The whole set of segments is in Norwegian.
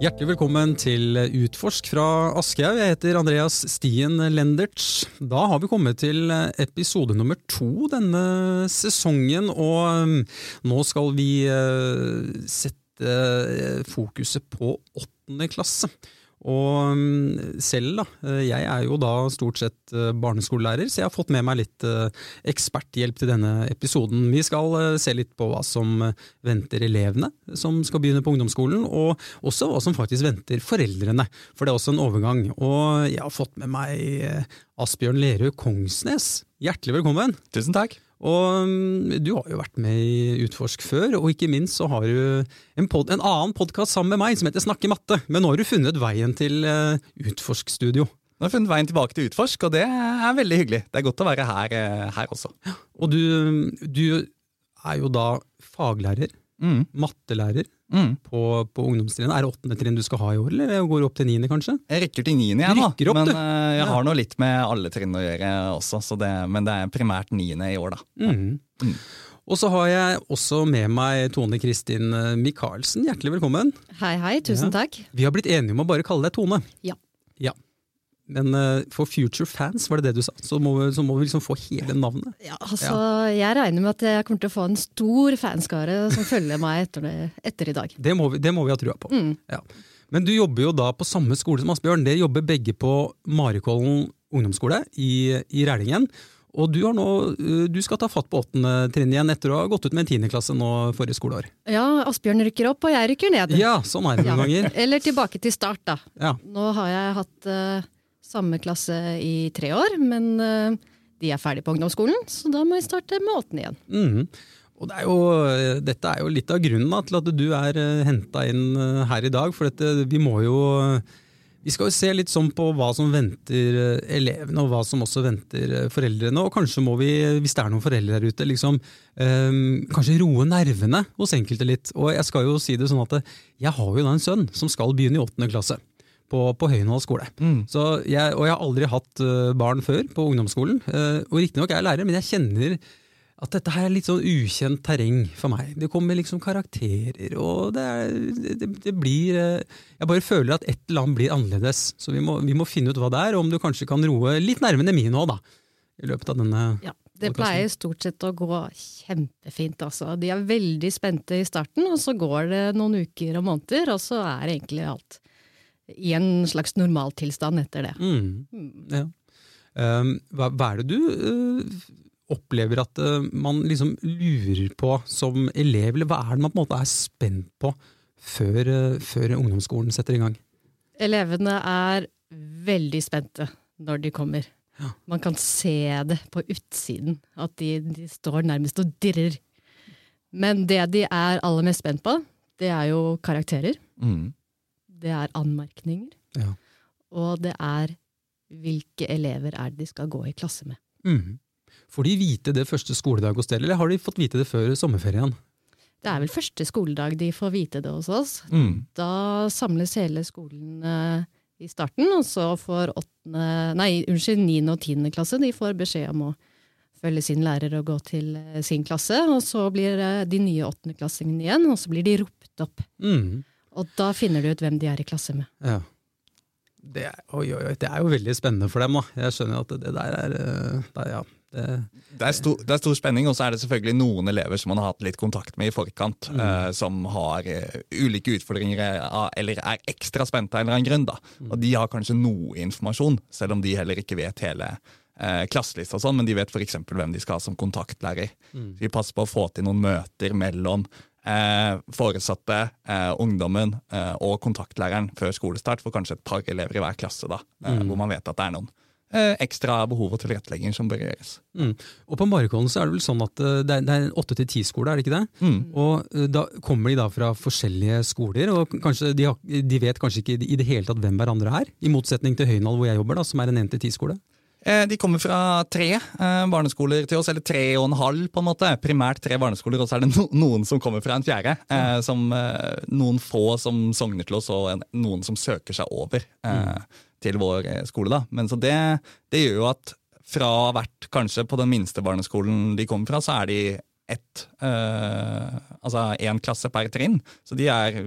Hjertelig velkommen til Utforsk fra Aschehoug. Jeg heter Andreas Stien Lendertz. Da har vi kommet til episode nummer to denne sesongen, og um, nå skal vi uh, sette uh, fokuset på åttende klasse. Og mm, selv, da. eh, Jeg er jo da stort sett eh, barneskolelærer, så jeg har fått med meg litt eh, eksperthjelp til denne episoden. Vi skal se litt på hva som venter elevene som skal begynne på ungdomsskolen, og også hva som faktisk venter foreldrene, for det er også en overgang. Og jeg har fått med meg Asbjørn Lerøe Kongsnes. Hjertelig velkommen! Tusen takk. Og mm, du har jo vært med i Utforsk før, og ikke minst så har du en, pod en annen podkast sammen med meg som heter Snakke matte. Men nå har du funnet veien til uh, Utforsk-studio. Nå har jeg funnet veien tilbake til Utforsk, og det er veldig hyggelig. Det er godt å være her, eh, her også. Og du, du er jo da faglærer, Mm. mattelærer, Mm. på, på ungdomstrinnet. Er det åttende trinn du skal ha i år, eller går du opp til niende, kanskje? Jeg rykker til niende, jeg rykker opp, men du. eh, jeg Ja. har nå litt med alle trinn å gjøre også, så det, men det er primært niende i år, da. Mm. Mm. Og så har jeg også med meg Tone Kristin eh, Michaelsen. Hjertelig velkommen. Hei, hei. Tusen Ja. takk. Vi har blitt enige om å bare kalle deg Tone. Ja. Ja. Men eh, for future fans, var det det du sa, så må, vi- så må vi liksom få hele navnet. Ja, altså, Jeg regner med at jeg kommer til å få en stor fanskare som følger meg etter, etter i dag. Det må vi, det må vi ha trua på. Mm. Ja. Men du jobber jo da på samme skole som Asbjørn. Dere jobber begge på Marikollen ungdomsskole i, i Rælingen. Og du, har nå, eh, du skal ta fatt på åttende trinn igjen etter å ha gått ut med en tiendeklasse nå forrige skoleår. Ja, Asbjørn rykker opp, og jeg rykker ned. Ja, sånn er det Ja. noen ganger. Eller tilbake til start, da. Ja. Nå har jeg hatt eh, samme klasse i tre år, men eh, de er ferdig på ungdomsskolen, så da må jeg starte med åttende igjen. Mm. Og det er jo, dette er jo litt av grunnen da, til at du er uh, henta inn eh, her i dag. For dette, vi må jo Vi skal jo se litt sånn på hva som venter eh, elevene, og hva som også venter eh, foreldrene. Og kanskje må vi, hvis det er noen foreldre der ute, liksom um, kanskje roe nervene hos enkelte litt. Og jeg skal jo si det sånn at eh, jeg har jo da en sønn som skal begynne i åttende klasse. På, på Høyenhold skole. Mm. Så jeg, og jeg har aldri hatt eh, barn før på ungdomsskolen. Uh, og Riktignok er jeg lærer, men jeg kjenner at dette her er litt sånn ukjent terreng for meg. Det kommer liksom karakterer, og det, er, det, det blir eh, Jeg bare føler at et eller annet blir annerledes. Så vi må, vi må finne ut hva det er, og om du kanskje kan roe litt nærmere mine òg, da. I løpet av denne Ja, Det pleier stort sett å gå kjempefint. Altså. De er veldig spente i starten, og så går det noen uker og måneder, og så er egentlig alt i en slags normaltilstand etter det. mm, ja. Um, hva, hva er det du uh, opplever at uh, man liksom lurer på som elev, eller hva er det man på en måte er spent på før, uh, før ungdomsskolen setter i gang? Elevene er veldig spente når de kommer. Ja. Man kan se det på utsiden, at de, de står nærmest og dirrer. Men det de er aller mest spent på, det er jo karakterer. Mm. Det er anmerkninger. Ja. Og det er hvilke elever er det de skal gå i klasse med. Mm. Får de vite det første skoledag hos dere, eller har de fått vite det før sommerferien? Det er vel første skoledag de får vite det hos oss. Mm. Da samles hele skolen eh, i starten, og så får åttende, nei, unnskyld, niende og tiende klasse de får beskjed om å følge sin lærer og gå til eh, sin klasse. Og så blir eh, de nye åttendeklassingene igjen, og så blir de ropt opp. Mm. Og da finner du ut hvem de er i klasse med. Ja. Det er, oi, oi, oi, det er jo veldig spennende for dem. da. Jeg skjønner at det, der er der, det, ja, det, Det, er stor, det er stor spenning, og så er det selvfølgelig noen elever som man har hatt litt kontakt med i forkant, eh, som har uh, ulike utfordringer eh, eller er ekstra spente av en eller annen grunn. da. Og de har kanskje noe informasjon, selv om de heller ikke vet hele eh, klasselista, og sånn, men de vet f.eks. hvem de skal ha som kontaktlærer. Så vi passer på å få til noen møter mellom eh, foresatte, eh, ungdommen eh, og kontaktlæreren før skolestart, for kanskje et par elever i hver klasse, da, eh, hvor man vet at det er noen eh, ekstra behov og tilrettelegging som bør gjøres. mm. Og på Marikollen så er det vel sånn at eh, det er, det er en åtte til ti-skole, er det ikke det? Mm. Og da kommer de da fra forskjellige skoler, og de, har, de vet kanskje ikke i det hele tatt hvem hverandre er? I motsetning til Høynald hvor jeg jobber, da, som er en 1-10-skole. Eh, De kommer fra tre eh, barneskoler til oss, eller tre og en halv, på en måte. Primært tre barneskoler, og så er det noen som kommer fra en fjerde. Mm. som, eh, noen få som sogner til oss, og noen som søker seg over mm. til vår eh, skole. da. Men så det, det gjør jo at fra hvert, kanskje på den minste barneskolen de kommer fra, så er de ett eh, Altså én klasse per trinn. Så de er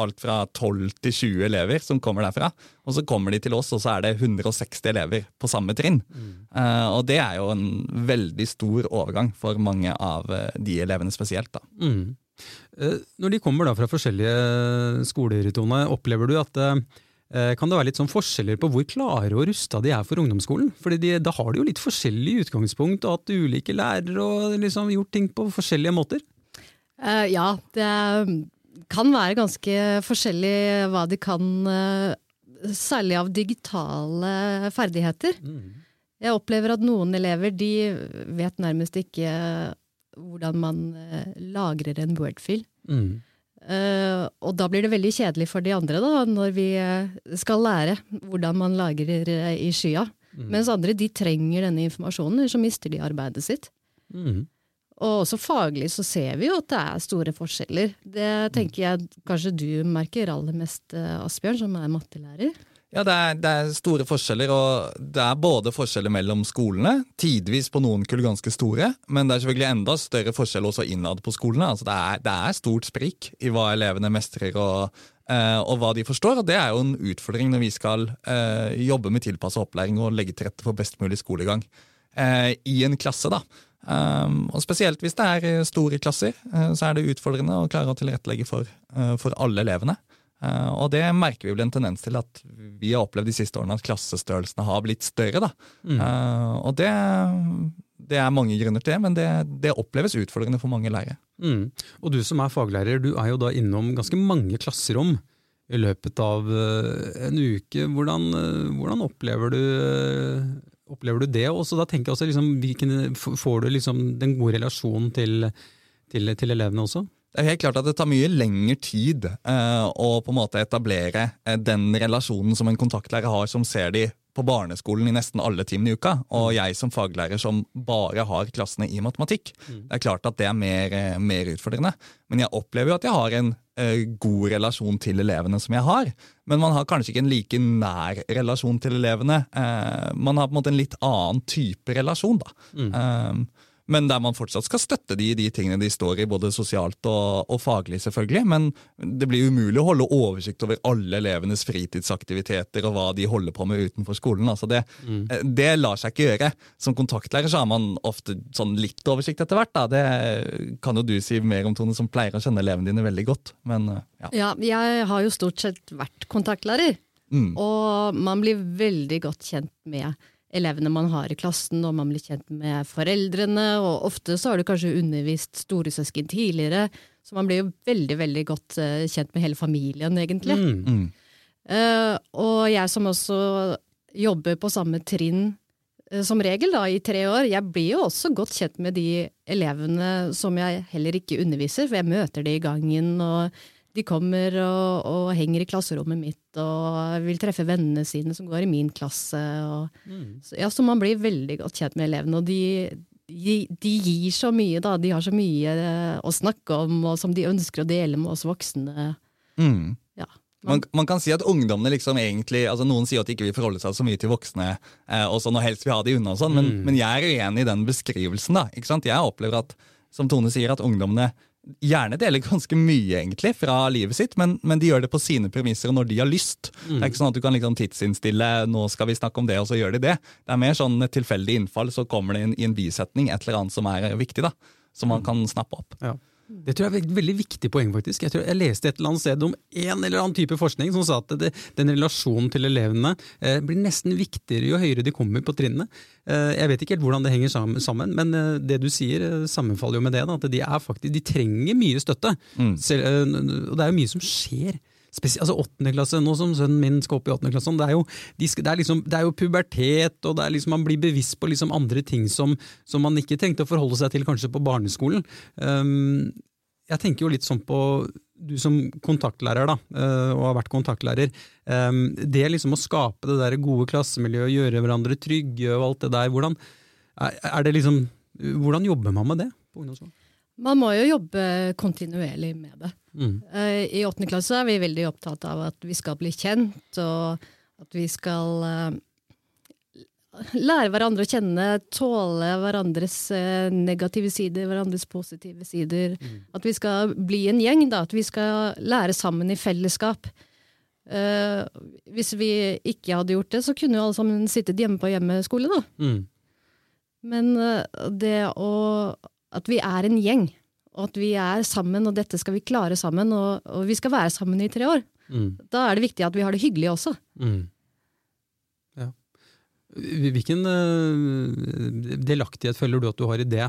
alt fra 12 til 20 elever som kommer derfra. Og så kommer de til oss, og så er det 160 elever på samme trinn. Mm. Eh, og det er jo en veldig stor overgang for mange av de elevene spesielt. da. Mm. Når de kommer da fra forskjellige skoler, Tone, opplever du at Eh, kan det være litt sånn forskjeller på hvor klare og rusta de er for ungdomsskolen? Fordi de, Da har de jo litt forskjellig utgangspunkt, og hatt ulike lærere og liksom gjort ting på forskjellige måter? Uh, ja, det kan være ganske forskjellig hva de kan, uh, særlig av digitale ferdigheter. Mm. Jeg opplever at noen elever de vet nærmest ikke hvordan man uh, lagrer en Word-fil. Mm. Uh, og da blir det veldig kjedelig for de andre, da, når vi eh, skal lære hvordan man lagrer uh, i skya. Mm. Mens andre de trenger denne informasjonen, så mister de arbeidet sitt. Mm. Og også faglig så ser vi jo at det er store forskjeller. Det tenker jeg kanskje du merker aller mest, Asbjørn, som er mattelærer. Ja, det er, det er, store forskjeller, og det er både forskjeller mellom skolene, tidvis på noen kull ganske store, men det er selvfølgelig enda større forskjell også innad på skolene. Altså det, er, det er stort sprik i hva elevene mestrer og, eh, og, hva de forstår, og det er jo en utfordring når vi skal eh, jobbe med tilpasset opplæring og legge til rette for best mulig skolegang eh, i en klasse. da. Um, og Spesielt hvis det er store klasser, uh, så er det utfordrende å klare å tilrettelegge for, uh, for alle elevene. Uh, og det merker vi vel en tendens til at vi har opplevd de siste årene at klassestørrelsene har blitt større. da. Mm. Uh, og det, det, er mange grunner til det, men det, det oppleves utfordrende for mange lærere. Mm. Og du som er faglærer, du er jo da innom ganske mange klasserom i løpet av uh, en uke. Hvordan, hvordan opplever, du, opplever, du, det? Og så da tenker jeg også, liksom, Får du liksom den gode relasjonen til, til, til elevene også? Det er helt klart at det tar mye lengre tid eh, å på en måte etablere eh, den relasjonen som en kontaktlærer har, som ser de på barneskolen i nesten alle timene i uka, og mm. jeg som faglærer som bare har klassene i matematikk. Mm. Det er klart at det er mer, eh, mer utfordrende. Men jeg opplever jo at jeg har en eh, god relasjon til elevene som jeg har. Men man har kanskje ikke en like nær relasjon til elevene. Eh, man har på en måte en litt annen type relasjon, da. Mm. Uh, men der man fortsatt skal støtte de i de tingene de står i, både sosialt og, og, faglig, selvfølgelig. Men det blir umulig å holde oversikt over alle elevenes fritidsaktiviteter og hva de holder på med utenfor skolen. Altså det, mm. Eh, det, lar seg ikke gjøre. Som kontaktlærer så har man ofte sånn litt oversikt etter hvert. Da. Det kan jo du si mer om, Tone, som pleier å kjenne elevene dine veldig godt. Men, eh, ja. ja, jeg har jo stort sett vært kontaktlærer, mm. og man blir veldig godt kjent med elevene man har i klassen, og man blir kjent med foreldrene. Og ofte så har du kanskje undervist storesøsken tidligere, så man blir jo veldig veldig godt uh, kjent med hele familien, egentlig. Mm. Mm. Uh, og jeg som også jobber på samme trinn uh, som regel, da, i tre år, jeg blir jo også godt kjent med de elevene som jeg heller ikke underviser, for jeg møter de i gangen. og de kommer og, og, henger i klasserommet mitt og vil treffe vennene sine som går i min klasse. Og, mm. så, ja, så man blir veldig godt kjent med elevene. Og de, de, de, gir så mye, da. De har så mye eh, å snakke om, og som de ønsker å dele med oss voksne. Mm. Ja. Man, man, kan si at ungdommene liksom egentlig altså Noen sier at de ikke vil forholde seg så mye til voksne, eh, og sånn, og helst vil ha de unna, og sånn, men, mm. men, jeg er uenig i den beskrivelsen. da, ikke sant? Jeg opplever at som Tone sier, at ungdommene gjerne deler ganske mye egentlig fra livet sitt, men, men, de gjør det på sine premisser og når de har lyst. Mm. Det er ikke sånn at du kan liksom tidsinnstille 'nå skal vi snakke om det', og så gjør de det. Det er mer sånn et tilfeldig innfall, så kommer det inn, i en bisetning et eller annet som er viktig, da. Som man mm. kan snappe opp. Ja. Det tror jeg er et veldig viktig poeng. faktisk. Jeg, tror jeg leste et eller annet sted om en eller annen type forskning som sa at det, den relasjonen til elevene eh, blir nesten viktigere jo høyere de kommer på trinnene. Eh, jeg vet ikke helt hvordan det henger sammen, men eh, det du sier eh, sammenfaller jo med det. Da, at de, faktisk, de trenger mye støtte. Mm. Selv, eh, og det er jo mye som skjer altså åttende klasse, nå som sønnen min skal opp i åttende klasse, det er, jo, de det, er liksom, det er jo pubertet, og liksom, man blir bevisst på liksom andre ting som, som, man ikke trengte å forholde seg til kanskje på barneskolen. Um, jeg tenker jo litt sånn på du som kontaktlærer, da, uh, og har vært kontaktlærer. Um, det liksom å skape det der gode klassemiljøet, gjøre hverandre trygge og alt det der, hvordan, er det liksom, hvordan jobber man med det på ungdomsskolen? Man må jo jobbe kontinuerlig med det. Mm. Uh, I åttende klasse er vi veldig opptatt av at vi skal bli kjent, og at vi skal uh, lære hverandre å kjenne, tåle hverandres uh, negative sider, hverandres positive sider. At vi skal bli en gjeng, da. At vi skal lære sammen i fellesskap. Hvis vi ikke hadde gjort det, så kunne jo alle sammen sittet hjemme på hjemmeskole, da. Mm. Men det å At vi er en gjeng, og at vi er sammen, og dette skal vi klare sammen, og, og vi skal være sammen i tre år. Mm. Da er det viktig at vi har det hyggelig også. Mm. Hvilken eh, delaktighet føler du at du har i det?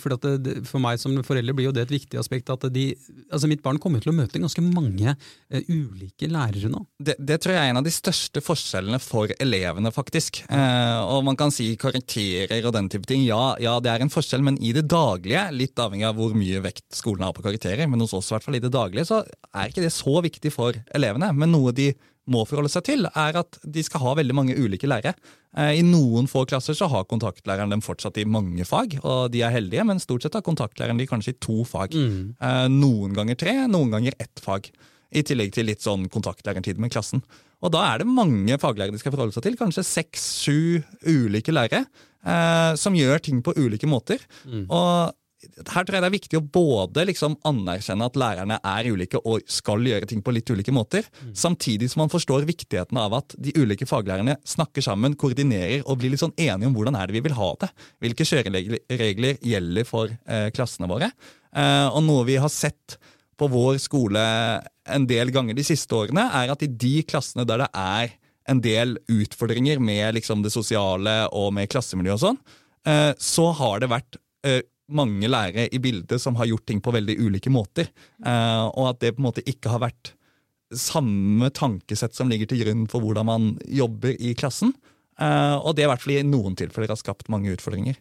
For, at det, det- for meg som forelder blir jo det et viktig aspekt. at de, altså Mitt barn kommer til å møte ganske mange eh, ulike lærere nå. Det, det tror jeg er en av de største forskjellene for elevene, faktisk. Eh, og man kan si karakterer og den type ting. Ja, ja, det er en forskjell, men i det daglige, litt avhengig av hvor mye vekt skolen har på karakterer, men hos oss i hvert fall i det daglige, så er ikke det så viktig for elevene. Men noe de må forholde seg til, er at de skal ha veldig mange ulike lærere. Eh, I noen få klasser så har kontaktlæreren dem fortsatt i mange fag, og de er heldige, men stort sett har kontaktlæreren de kanskje i to fag. Mm. Noen ganger tre, noen ganger ett fag. I tillegg til litt sånn kontaktlærertid med klassen. Og da er det mange faglærere de skal forholde seg til, kanskje seks-sju ulike lærere, eh, som gjør ting på ulike måter. Og her tror jeg det er viktig å både liksom anerkjenne at lærerne er ulike og skal gjøre ting på litt ulike måter, samtidig som man forstår viktigheten av at de ulike faglærerne snakker sammen, koordinerer og blir litt sånn enige om hvordan er det vi vil ha det. Hvilke kjøreregler gjelder for eh, klassene våre. Eh, og noe vi har sett på vår skole en del ganger de siste årene, er at i de klassene der det er en del utfordringer med liksom det sosiale og med klassemiljø og sånn, eh, så har det vært eh, mange lærere i bildet som har gjort ting på veldig ulike måter. Eh, og at det på en måte ikke har vært samme tankesett som ligger til grunn for hvordan man jobber i klassen. Eh, og det i hvert fall i noen tilfeller har skapt mange utfordringer.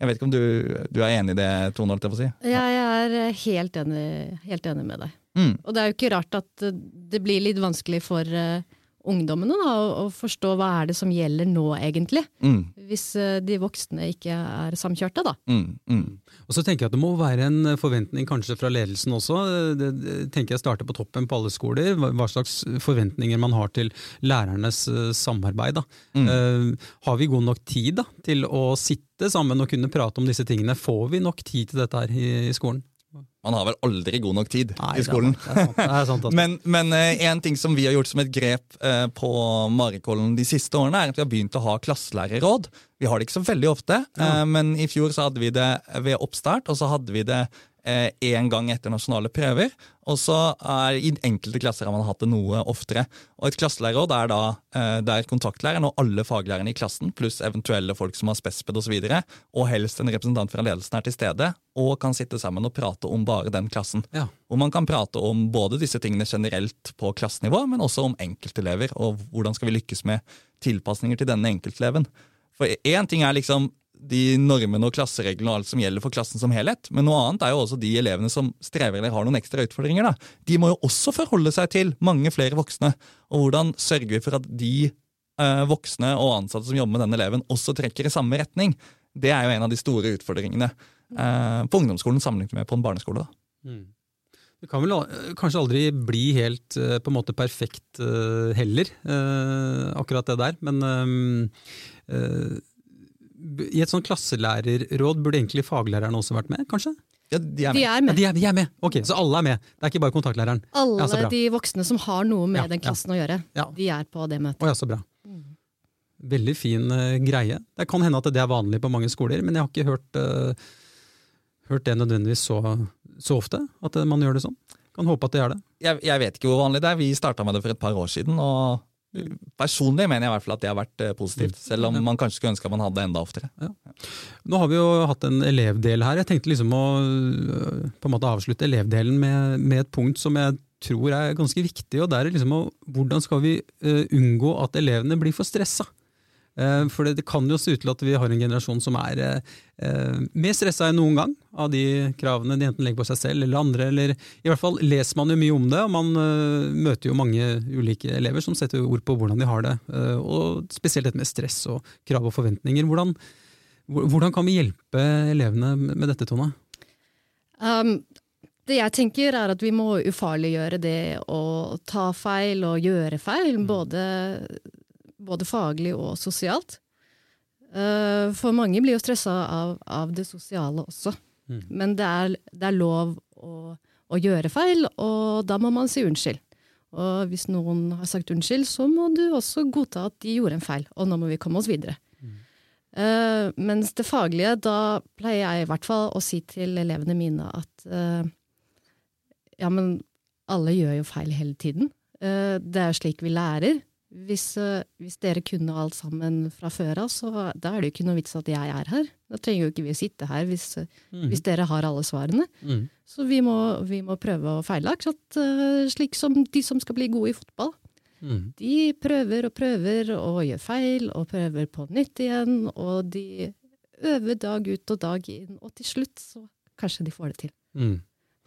Jeg vet ikke om du, du er enig i det, Tone? jeg si. ja? Jeg er helt enig, helt enig med deg. Mm. Og det er jo ikke rart at det blir litt vanskelig for eh, ungdommene da, å, å forstå hva er det som gjelder nå, egentlig. Mm, Hvis eh, de voksne ikke er samkjørte, da. mm, mm. Og så tenker jeg at Det må være en forventning kanskje fra ledelsen også. Det, det tenker jeg starter på toppen på alle skoler. Hva hva slags forventninger man har til lærernes uh, samarbeid. Da. Eh, har vi god nok tid da, til å sitte sammen og kunne prate om disse tingene? Får vi nok tid til dette her i, i skolen? Man har vel aldri god nok tid Nei, i skolen. Det er sant. Det er sant altså. Men, men eh, en ting som vi har gjort som et grep eh, på Marikollen de siste årene, er at vi har begynt å ha klasselærerråd. Vi har det ikke så veldig ofte, eh, men i fjor så hadde vi det ved oppstart, og så hadde vi det én gang etter nasjonale prøver. Og så er i enkelte klasser har man hatt det noe oftere. Og et klasselærerråd er da eh, der kontaktlæreren og alle faglærerne i klassen, pluss eventuelle folk som har spesped osv., og, så videre, og helst en representant fra ledelsen er til stede, og kan sitte sammen og prate om bare den klassen. Ja. Og man kan prate om både disse tingene generelt på klassenivå, men også om enkeltelever, og hvordan skal vi lykkes med tilpasninger til denne enkelteleven. For én ting er liksom de normene og klassereglene og alt som gjelder for klassen som helhet, men noe annet er jo også de elevene som strever eller har noen ekstra utfordringer. da. De må jo også forholde seg til mange flere voksne. Og hvordan sørger vi for at de eh, voksne og ansatte som jobber med den eleven, også trekker i samme retning? Det er jo en av de store utfordringene eh, på ungdomsskolen sammenlignet med på en barneskole. da. Det kan vel kanskje aldri bli helt eh, på en måte perfekt eh, heller, eh, akkurat det der. Men eh, eh, i et sånn klasselærerråd burde egentlig faglæreren også vært med, kanskje? Ja, de er De med. er Ja, de, er, de er med! Ok, Så alle er med. Det er ikke bare kontaktlæreren. Alle Ja, de voksne som har noe med Ja, den klassen å gjøre, Ja. de er på det møtet. Ja, så bra. Veldig fin uh, greie. Det kan hende at det er vanlig på mange skoler, men jeg har ikke hørt, uh, hørt det nødvendigvis så, så ofte, at eh, man gjør det sånn. Kan håpe at det er det. Jeg, jeg vet ikke hvor vanlig det er. Vi starta med det for et par år siden. og Personlig mener jeg i hvert fall at det har vært eh, positivt, selv om man kanskje skulle ønske at man hadde det enda oftere. Nå har vi jo hatt en elevdel her. Jeg tenkte liksom å øh, på en måte avslutte elevdelen med, med et punkt som jeg tror er ganske viktig. og det er liksom å, Hvordan skal vi øh, unngå at elevene blir for stressa? Eh, For det, det kan jo se ut til at vi har en generasjon som er eh, eh, mer stressa enn noen gang av de kravene de enten legger på seg selv eller andre. eller I hvert fall leser man jo mye om det, og man eh, møter jo mange ulike elever som setter ord på hvordan de har det. eh, og Spesielt dette med stress og krav og forventninger. Hvordan, hvordan kan vi hjelpe elevene med med dette, Tone? Um, det jeg tenker er at vi må ufarliggjøre det å ta feil og gjøre feil, både, både faglig og sosialt. Eh, For mange blir jo stressa av, av det sosiale også. Mm. Men det er, det er lov å, å gjøre feil, og da må man si unnskyld. Og hvis noen har sagt unnskyld, så må du også godta at de gjorde en feil, og nå må vi komme oss videre. Eh, mens det faglige, da pleier jeg i hvert fall å si til elevene mine at uh, ja, men alle gjør jo feil hele tiden. Uh, det er slik vi lærer. Hvis, eh, hvis dere kunne alt sammen fra før av, så da er det jo ikke noe vits at jeg er her. Da trenger jo ikke vi å sitte her hvis, eh, hvis dere har alle svarene. Mm. Så vi må, vi må prøve å feile, eh, slik som de som skal bli gode i fotball. Mm. De prøver og prøver og gjør feil og prøver på nytt igjen, og de øver dag ut og dag inn, og til slutt så kanskje de får det til. Mm.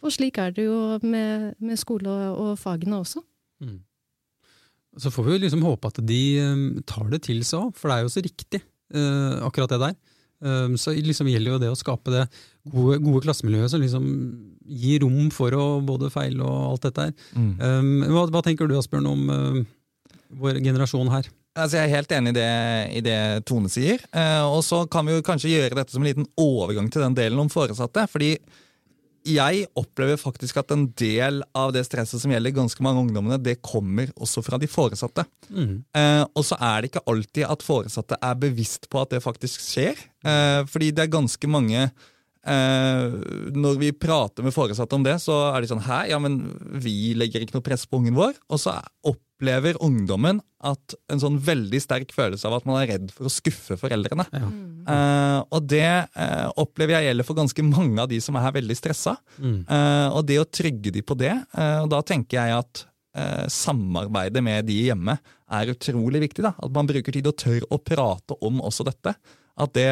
Og slik er det jo med, med skole og, og fagene også. Mm. Så får vi jo liksom håpe at de eh, tar det til seg òg, for det er jo så riktig, eh, akkurat det der. Eh, så liksom gjelder jo det å skape det gode, gode klassemiljøet som liksom gir rom for å både feile og alt dette her. Mm. Hva, hva tenker du Asbjørn om uh, vår generasjon her? Altså, jeg er helt enig i det, i det Tone sier. Uh, og så kan vi jo kanskje gjøre dette som en liten overgang til den delen om foresatte. fordi jeg opplever faktisk at en del av det stresset som gjelder ganske mange ungdommene, det kommer også fra de foresatte. Mm. Eh, og så er det ikke alltid at foresatte er bevisst på at det faktisk skjer. Eh, fordi det er ganske mange eh, Når vi prater med foresatte om det, så er de sånn Hæ, ja, men vi legger ikke noe press på ungen vår. Og så opplever ungdommen at en sånn veldig sterk følelse av at man er redd for å skuffe foreldrene. Ja. Eh, og det eh, opplever jeg gjelder for ganske mange av de som er veldig stressa. Mm. Eh, og det å trygge de på det, eh, og da tenker jeg at eh, samarbeidet med de hjemme er utrolig viktig. da, At man bruker tid og tør å prate om også dette. At det,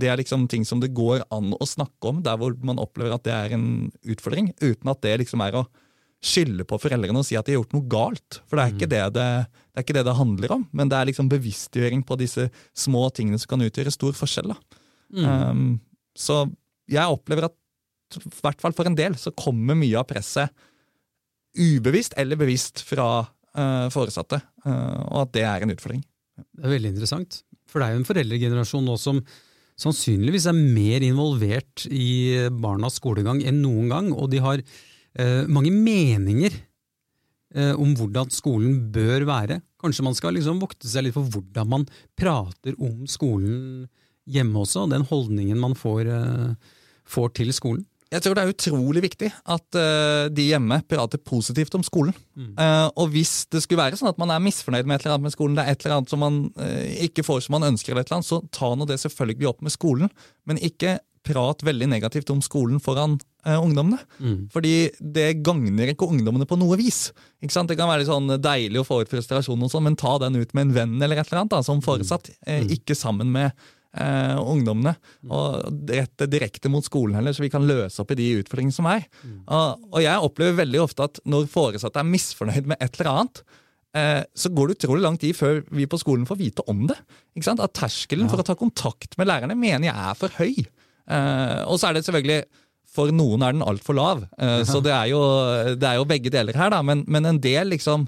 det er liksom ting som det går an å snakke om der hvor man opplever at det er en utfordring, uten at det liksom er å skylde på foreldrene og si at de har gjort noe galt. For det er, ikke det det, det er ikke det det handler om, men det er liksom bevisstgjøring på disse små tingene som kan utgjøre stor forskjell. Mm. Um, så jeg opplever at i hvert fall for en del så kommer mye av presset ubevisst eller bevisst fra uh, foresatte, uh, og at det er en utfordring. Det er veldig interessant. For det er jo en foreldregenerasjon nå som sannsynligvis er mer involvert i barnas skolegang enn noen gang, og de har eh, mange meninger eh, om hvordan skolen bør være. Kanskje man skal liksom vokte seg litt for hvordan man prater om skolen hjemme også, og den holdningen man får, eh, får til skolen. Jeg tror det er utrolig viktig at uh, de hjemme prater positivt om skolen. Mm. Uh, og hvis det skulle være sånn at man er misfornøyd med et eller annet med skolen, det er et eller annet som man uh, ikke får som man ønsker, eller et eller annet, så ta nå det selvfølgelig opp med skolen. Men ikke prat veldig negativt om skolen foran ungdommene. Mm. Fordi det gagner ikke ungdommene på noe vis. Ikke sant? Det kan være sånn deilig å få ut frustrasjon, og sånn, men ta den ut med en venn eller et eller annet da, som foresatt. Eh, ikke sammen med eh, ungdommene. Og rette direkte mot skolen heller, så vi kan løse opp i de utfordringene som er. Og, og jeg opplever veldig ofte at når foresatte er misfornøyd med et eller annet, eh, så går det utrolig lang tid før vi på skolen får vite om det. At terskelen for å ta kontakt med lærerne mener jeg er for høy. Eh, og så er det selvfølgelig for noen er den altfor lav, eh, så det er, jo, det er jo begge deler her. da, Men, men en del liksom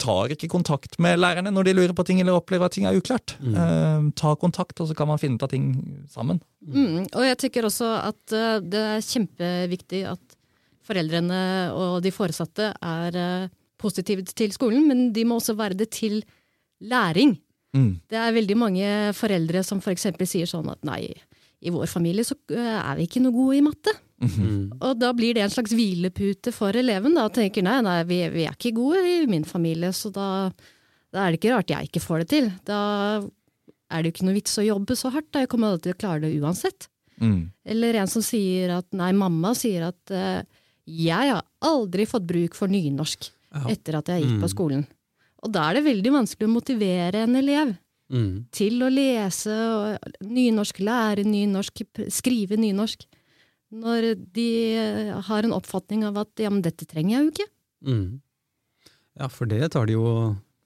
tar ikke kontakt med lærerne når de lurer på ting eller opplever at ting er uklart. Eh, ta kontakt, og så kan man finne ut av ting sammen. Mm, og jeg tenker også at eh, det er kjempeviktig at foreldrene og de foresatte er eh, positive til skolen, men de må også være det til læring. Mm. Det er veldig mange foreldre som f.eks. sier sånn at nei, i vår familie så eh, er vi ikke noe gode i matte. Mm. Og da blir det en slags hvilepute for eleven. Da, og tenker nei, nei, vi, vi er ikke gode i min familie, så da, da er det ikke rart jeg ikke får det til. Da er det jo ikke noe vits å jobbe så hardt, da jeg kommer alltid til å klare det uansett. Mm. Eller en som sier at nei, mamma sier at uh, jeg har aldri fått bruk for nynorsk Ja. etter at jeg gikk på Mm. skolen. Og da er det veldig vanskelig å motivere en elev Mm. til å lese nynorsk, lære nynorsk, skrive nynorsk. Når de eh, har en oppfatning av at ja, men dette trenger jeg jo ikke. Mm. Ja, for det tar de jo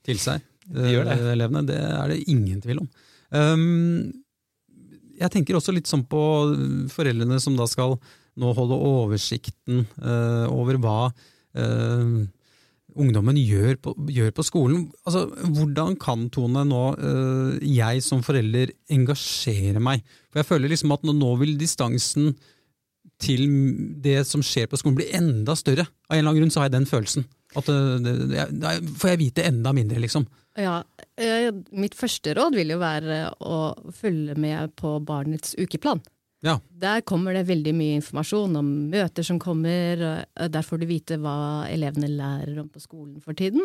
til seg, De gjør det. eh, elevene. Det er det ingen tvil om. Um, jeg tenker også litt sånn på foreldrene som da skal nå holde oversikten uh, over hva uh, ungdommen gjør på, gjør på skolen. Altså, hvordan kan Tone nå uh, jeg som forelder engasjere meg? For jeg føler liksom at nå, nå vil distansen til det som skjer på skolen blir enda større. Av en eller annen grunn så har jeg den følelsen. At det, det, får jeg vite enda mindre, liksom. Ja, eh, Mitt første råd vil jo være å følge med på barnets ukeplan. Ja. Der kommer det veldig mye informasjon om møter som kommer. Der får du vite hva elevene lærer om på skolen for tiden.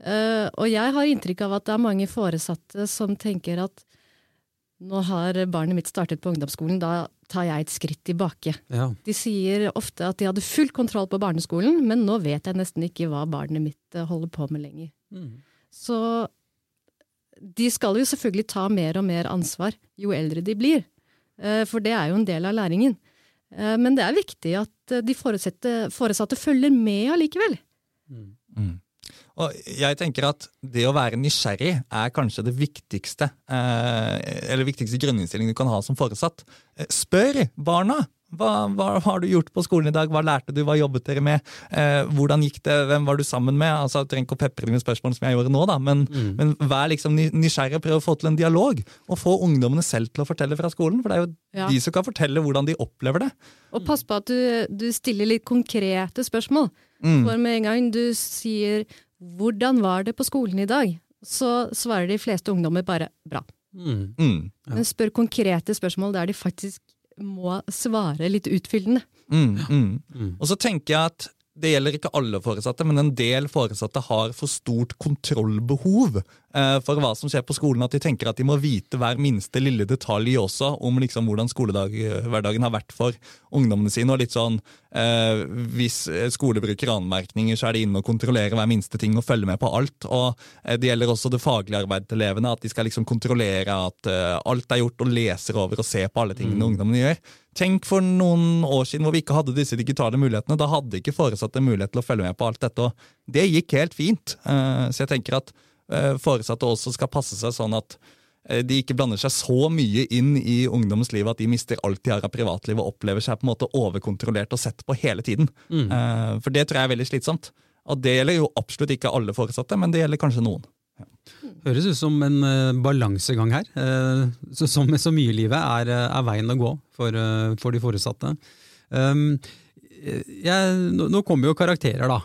Eh, Og jeg har inntrykk av at det er mange foresatte som tenker at nå har barnet mitt startet på ungdomsskolen, da tar jeg et skritt tilbake. Ja. De sier ofte at de hadde full kontroll på barneskolen, men nå vet jeg nesten ikke hva barnet mitt eh, holder på med lenger. Mm. Så de skal jo selvfølgelig ta mer og mer ansvar jo eldre de blir, eh, for det er jo en del av læringen. Eh, Men det er viktig at de foresatte, foresatte følger med allikevel. Mm. Og jeg tenker at det å være nysgjerrig er kanskje det viktigste eh, eller viktigste grunninnstilling du kan ha som foresatt. Eh, Spør barna! Hva, hva har du gjort på skolen i dag? Hva lærte du? Hva jobbet dere med? Eh, hvordan gikk det? Hvem var du sammen med? Altså, jeg trenger ikke å pepre deg med spørsmål som jeg gjorde nå, da, men, men vær liksom nysgjerrig og prøv å få til en dialog. Og få ungdommene selv til å fortelle fra skolen, for det er jo Ja. de som kan fortelle hvordan de opplever det. Og pass på at du, du stiller litt konkrete spørsmål. Mm. For med en gang du sier 'hvordan var det på skolen i dag', så svarer de fleste ungdommer bare 'bra'. Mm. Mm. Men spør konkrete spørsmål der de faktisk må svare litt utfyllende. Mm, mm. Mm. Og så tenker jeg at det gjelder ikke alle foresatte, men en del foresatte har for stort kontrollbehov eh, for hva som skjer på skolen. At de tenker at de må vite hver minste lille detalj også om liksom hvordan skolehverdagen har vært for ungdommene sine. og litt sånn, eh, Hvis skole bruker anmerkninger, så er de inne og kontrollerer hver minste ting og følger med på alt. og eh, Det gjelder også det faglige arbeidet til elevene. At de skal liksom kontrollere at eh, alt er gjort, og leser over og ser på alle tingene ungdommene gjør. Tenk for noen år siden hvor vi ikke hadde disse digitale mulighetene. Da hadde ikke foresatte mulighet til å følge med på alt dette, og det gikk helt fint. Eh, Så jeg tenker at eh, foresatte også skal passe seg sånn at eh, de ikke blander seg så mye inn i ungdommens liv at de mister alt de har av privatliv og opplever seg på en måte overkontrollert og sett på hele tiden. Mm. For det tror jeg er veldig slitsomt. Og det gjelder jo absolutt ikke alle foresatte, men det gjelder kanskje noen. Høres ut som en uh, balansegang her. Uh, så, som med så mye i livet er, eh, er veien å gå for, uh, for de foresatte. Um, jeg, nå, nå kommer jo karakterer da,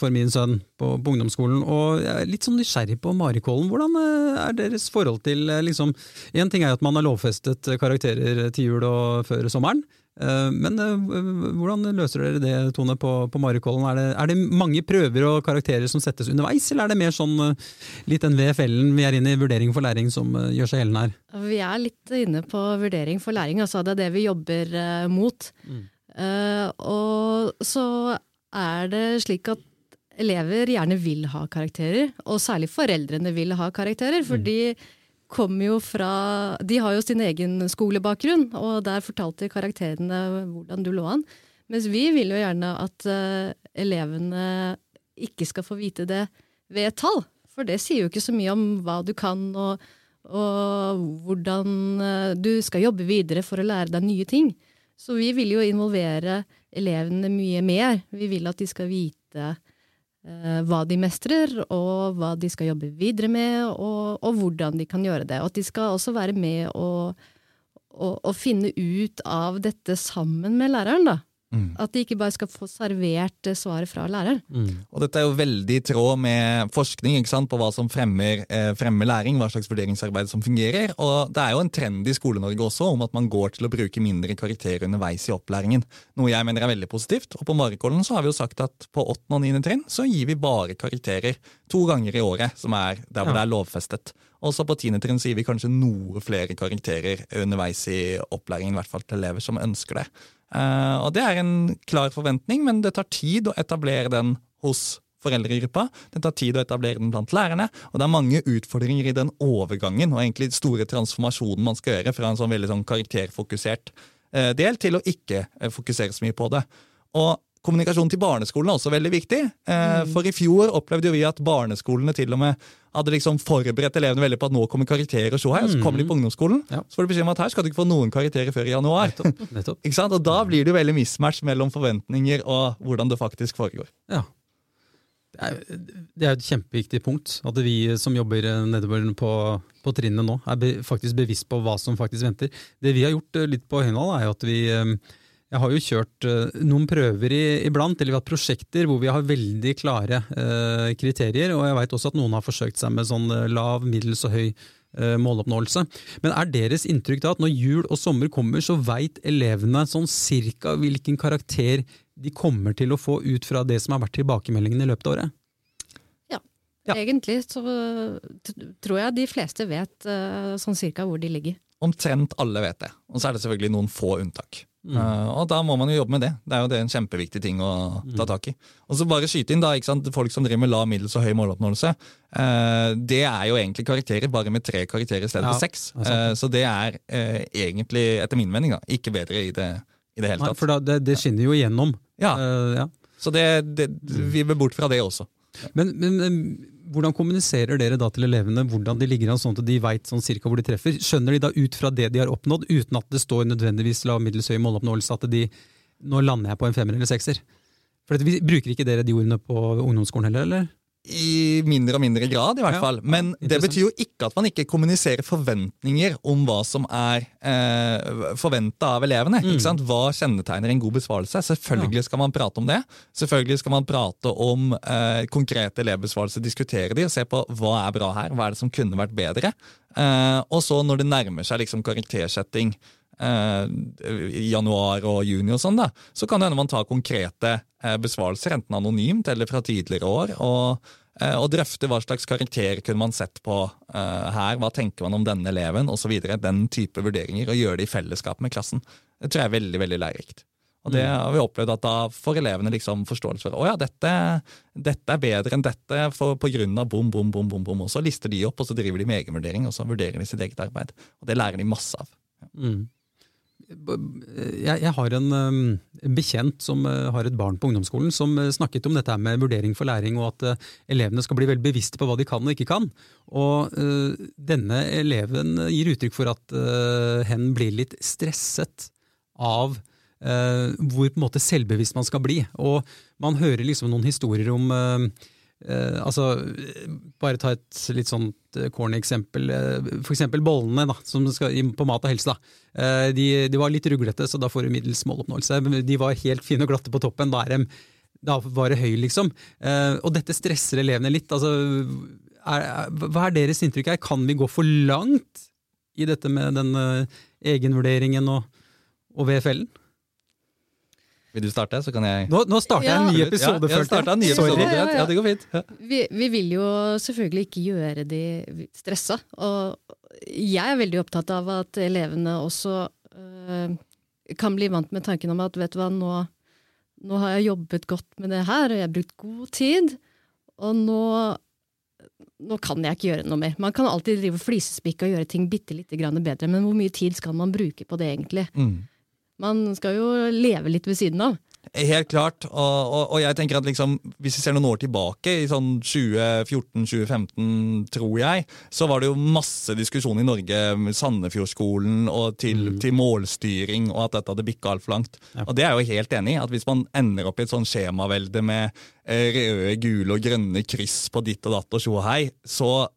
for min sønn på, på ungdomsskolen, og jeg er litt sånn nysgjerrig på Marikollen. Hvordan er deres forhold til liksom, En ting er at man har lovfestet karakterer til jul og før sommeren. Eh, Men eh, hvordan løser dere det, Tone, på, på Marikollen? Er det, er det mange prøver og karakterer som settes underveis, eller er det mer sånn eh, litt den VFL-en vi er inne i, vurdering for læring, som gjør seg gjeldende her? Vi er litt inne på vurdering for læring, altså det er det vi jobber mot. mot. Uh, og så er det slik at elever gjerne vil ha karakterer, og særlig foreldrene vil ha karakterer, for de kommer jo fra De har jo sin egen skolebakgrunn, og der fortalte karakterene hvordan du lå an. Mens vi vil jo gjerne at eh, elevene ikke skal få vite det ved et tall. For det sier jo ikke så mye om hva du kan, og, og hvordan eh, du skal jobbe videre for å lære deg nye ting. Så vi vil jo involvere elevene mye mer. Vi vil at de skal vite hva de mestrer, og hva de skal jobbe videre med, og, og hvordan de kan gjøre det. Og at de skal også være med og, og, og finne ut av dette sammen med læreren. da. At de ikke bare skal få servert eh, svaret fra læreren. Og dette er jo veldig i tråd med forskning ikke sant, på hva som fremmer, eh, fremmer læring, hva slags vurderingsarbeid som fungerer. Og det er jo en trend i Skole-Norge også om at man går til å bruke mindre karakterer underveis i opplæringen. Noe jeg mener er veldig positivt. Og på Marikollen så har vi jo sagt at på 8. og 9. trinn så gir vi bare karakterer to ganger i året, som er der hvor Ja. det er lovfestet. Også på 10. trinn så gir vi kanskje noe flere karakterer underveis i opplæringen, i hvert fall til elever som ønsker det. Eh, og det er en klar forventning, men det tar tid å etablere den hos foreldregruppa. Det tar tid å etablere den blant lærerne, og det er mange utfordringer i den overgangen og egentlig store transformasjonen man skal gjøre fra en sånn veldig sånn karakterfokusert eh, del til å ikke eh, fokusere så mye på det. Og Kommunikasjon til barneskolen er også veldig viktig. Eh, For i fjor opplevde jo vi at barneskolene til og med hadde liksom forberedt elevene veldig på at nå kommer karakterer, her. Og så kommer de på ungdomsskolen, Ja. så får de beskjed om at her skal du ikke få noen karakterer før i januar. Nettopp. nettopp. Ikke sant? Og da blir det jo veldig mismatch mellom forventninger og hvordan det faktisk foregår. Ja. Det er, det er et kjempeviktig punkt. At vi som jobber nedover på, på trinnet nå, er be, faktisk bevisst på hva som faktisk venter. Det vi har gjort eh, litt på Høynald, er jo at vi eh, jeg har jo kjørt noen prøver iblant, eller vi har hatt prosjekter hvor vi har veldig klare kriterier. Og jeg veit også at noen har forsøkt seg med sånn lav, middels og høy måloppnåelse. Men er deres inntrykk da at når jul og sommer kommer, så veit elevene sånn cirka hvilken karakter de kommer til å få ut fra det som har vært tilbakemeldingen i løpet av året? Ja, ja. egentlig så tror jeg de fleste vet sånn cirka hvor de ligger. Omtrent alle vet det, og så er det selvfølgelig noen få unntak. Mm. Uh, og da må man jo jobbe med det. Det er jo det en kjempeviktig ting å mm. ta tak i. Og så bare skyte inn da, ikke sant? Folk som driver med lav, middels og høy måloppnåelse. Uh, det er jo egentlig karakterer, bare med tre karakterer i stedet ja, for seks. Uh, så det er egentlig, etter min mening, da, ikke bedre i det, i det hele tatt. Nei, for da, det, det, skinner jo igjennom. Ja. ja. Så det, det, vi bør bort fra det også. Men, men, hvordan kommuniserer dere da til elevene hvordan de ligger an, sånn at de veit sånn cirka hvor de treffer? Skjønner de da ut fra det de har oppnådd, uten at det står nødvendigvis lav, middels høy måloppnåelse, at de nå lander jeg på en femmer eller sekser? For vi Bruker ikke dere de ordene på ungdomsskolen heller, eller? I mindre og mindre grad, i hvert fall. Men det betyr jo ikke at man ikke kommuniserer forventninger om hva som er eh, forventa av elevene. Mm. Ikke sant? Hva kjennetegner en god besvarelse? Selvfølgelig skal man prate om det. Selvfølgelig skal man prate om eh, konkrete elevbesvarelser, diskutere de og se på hva er bra her, hva er det som kunne vært bedre. Eh, og så når det nærmer seg liksom karaktersetting i januar og juni, og sånn da, så kan det hende man tar konkrete Eh, besvarelser, enten anonymt eller fra tidligere år. og eh, og drøfte hva slags karakter kunne man sett på her, hva tenker man om denne eleven osv. Den type vurderinger, og gjøre det i fellesskap med klassen. Det tror jeg er veldig veldig lærerikt. Og det mm. har vi opplevd at da får elevene liksom forståelse for å ja, dette, dette, er bedre enn dette for, på grunn av bom, bom, bom, bom, bom. Og så lister de opp, og så driver de med egenvurdering, og så vurderer de sitt eget arbeid. Og det lærer de masse av. Mm jeg, jeg, har en um, bekjent som uh, har et barn på ungdomsskolen, som uh, snakket om dette med vurdering for læring, og at uh, elevene skal bli veldig bevisste på hva de kan og ikke kan. Og denne eleven gir uttrykk for at hen blir litt stresset av hvor på en måte selvbevisst man skal bli. Og man hører liksom noen historier om Eh, altså, bare ta et litt sånt eh, corny eksempel. Eh, for eksempel bollene da, som skal på mat og helse. Da. Eh, de, de, var litt ruglete, så da får du middels måloppnåelse. De var helt fine og glatte på toppen. Da, er de, da var det høy, liksom. Eh, og dette stresser elevene litt. Altså, er, hva er deres inntrykk her? Kan vi gå for langt i dette med den egenvurderingen og, og VFL-en? Vil du starte, så kan jeg Nå, nå starter jeg en ny episode. Ja, jeg en ny episode. Ja, ja, det går fint. Vi, vi, vil jo selvfølgelig ikke gjøre de stressa. Og jeg er veldig opptatt av at elevene også øh, kan bli vant med tanken om at vet du hva, nå, nå har jeg jobbet godt med det her, og jeg har brukt god tid, og nå nå kan jeg ikke gjøre noe mer. Man kan alltid drive flisespikke og gjøre ting bitte litt bedre, men hvor mye tid skal man bruke på det, egentlig? Mm. Man skal jo leve litt ved siden av. Helt klart. Og, og, og, jeg tenker at liksom, hvis vi ser noen år tilbake, i sånn 2014-2015, tror jeg, så var det jo masse diskusjon i Norge med Sandefjordskolen og til, mm. til, målstyring, og at dette hadde bikka altfor langt. Ja. Og det er jeg jo helt enig i. at Hvis man ender opp i et sånn skjemavelde med eh, røde, gule og grønne kryss på ditt og datt og tjo og hei, så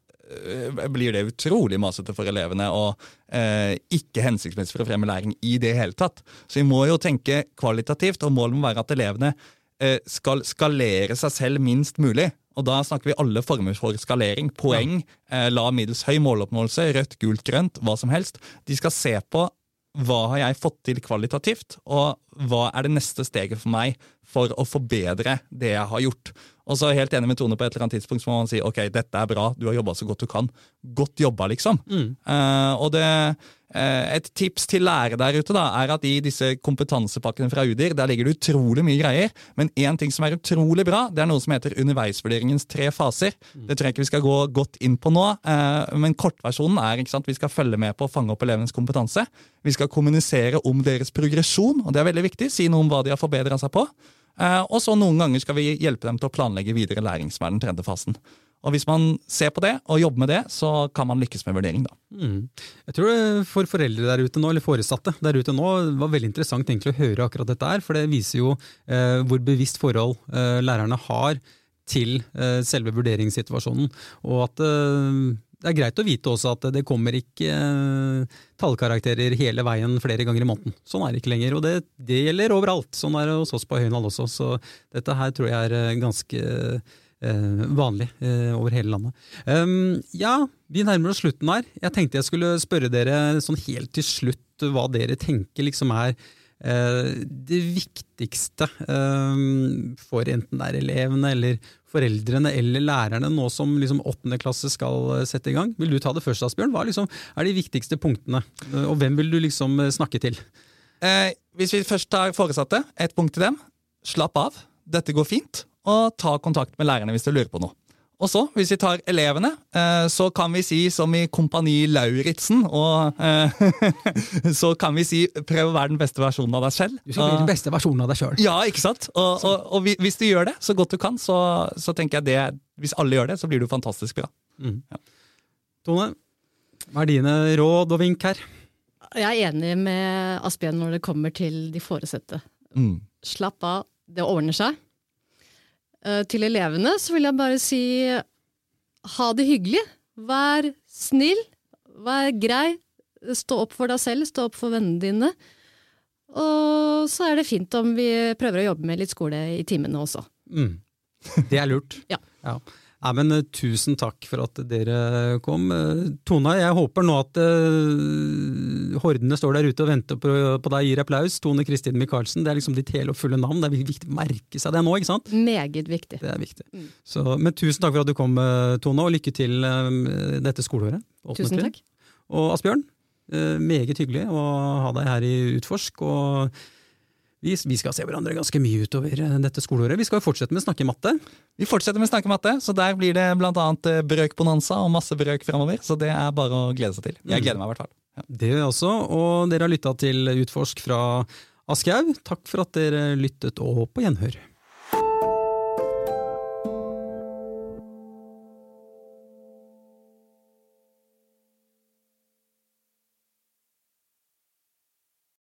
blir det utrolig masete for elevene og eh, ikke hensiktsmessig for å fremme læring i det hele tatt. Så vi må jo tenke kvalitativt, og målet må være at elevene eh, skal skalere seg selv minst mulig. Og da snakker vi alle former for skalering. Poeng, eh, la middels høy måloppnåelse, rødt, gult, grønt, hva som helst. De skal se på hva har jeg fått til kvalitativt, og hva er det neste steget for meg for å forbedre det jeg har gjort. Og så er jeg helt enig med Tone på et eller annet tidspunkt så må man si ok, dette er bra, du har jobba så godt du kan. Godt jobba, liksom. Mm. Uh, og det, uh, et tips til lærere der ute da, er at i disse kompetansepakkene fra UDIR der ligger det utrolig mye greier. Men én ting som er utrolig bra, det er noe som heter underveisvurderingens tre faser. Mm. Det tror jeg ikke vi skal gå godt inn på nå, uh, men kortversjonen er ikke sant, vi skal følge med på å fange opp elevenes kompetanse. Vi skal kommunisere om deres progresjon, og det er veldig viktig. Si noe om hva de har forbedra seg på. Eh, og så noen ganger skal vi hjelpe dem til å planlegge videre læring, er den tredje fasen. Og Hvis man ser på det og jobber med det, så kan man lykkes med vurdering. da. Mm. Jeg tror det for foreldre der ute nå, eller foresatte der ute nå, var veldig interessant egentlig å høre akkurat dette her. For det viser jo eh, hvor bevisst forhold eh, lærerne har til eh, selve vurderingssituasjonen. Og at eh, det er greit å vite også at det kommer ikke eh, tallkarakterer hele veien flere ganger i måneden. Sånn er det ikke lenger, og det, det gjelder overalt. Sånn er det hos oss på Høynald også, så dette her tror jeg er eh, ganske eh, vanlig eh, over hele landet. Um, ja, vi nærmer oss slutten her. Jeg tenkte jeg skulle spørre dere sånn helt til slutt hva dere tenker liksom er det viktigste eh, for enten det er elevene eller foreldrene eller lærerne nå som liksom åttende klasse skal eh, sette i gang. Vil du ta det først, Asbjørn? Hva liksom er de viktigste punktene, Eh, og hvem vil du liksom eh, snakke til? Eh, hvis vi først tar foresatte, et punkt til dem. Slapp av, dette går fint, og ta kontakt med lærerne hvis du lurer på noe. Og så, hvis vi tar elevene, eh, så kan vi si som i Kompani Lauritzen, og eh, så kan vi si prøv å være den beste versjonen av deg selv. Du skal bli den beste versjonen av deg sjøl. Ja, ikke sant? Og, og, og hvis du gjør det så godt du kan, så, så tenker jeg det Hvis alle gjør det, så blir du fantastisk bra. Tone, hva er dine råd og vink her? Jeg er enig med Asbjørn når det kommer til de foresatte. Mm. Slapp av, det ordner seg. Eh, Til elevene så vil jeg bare si ha det hyggelig. Vær snill, vær grei. Stå opp for deg selv, stå opp for vennene dine. Og så er det fint om vi prøver å jobbe med litt skole i timene også. Mm. Det er lurt. Ja. Nei, men eh, Tusen takk for at dere kom. Eh, Tone, jeg håper nå at uh, hordene står der ute og venter på, på deg, gir applaus. Tone Kristin Michaelsen, det er liksom ditt hele og fulle navn. Det er viktig å merke seg det nå, ikke sant? Meget viktig. Det er viktig. Mm. Så, men tusen takk for at du kom, eh, Tone, og lykke til uh, dette skoleåret. Tusen takk. Og Asbjørn, uh, meget hyggelig å ha deg her i Utforsk. og vi, vi skal se hverandre ganske mye utover eh, dette skoleåret. Vi skal jo fortsette med snakke matte. Vi fortsetter med snakke matte, så der blir det blant annet eh, brøkbonanza og masse brøk framover. Så det er bare å glede seg til. Jeg gleder meg i hvert fall. Det gjør jeg også, og dere har lytta til Utforsk fra Aschehoug. Takk for at dere lyttet, og på gjenhør.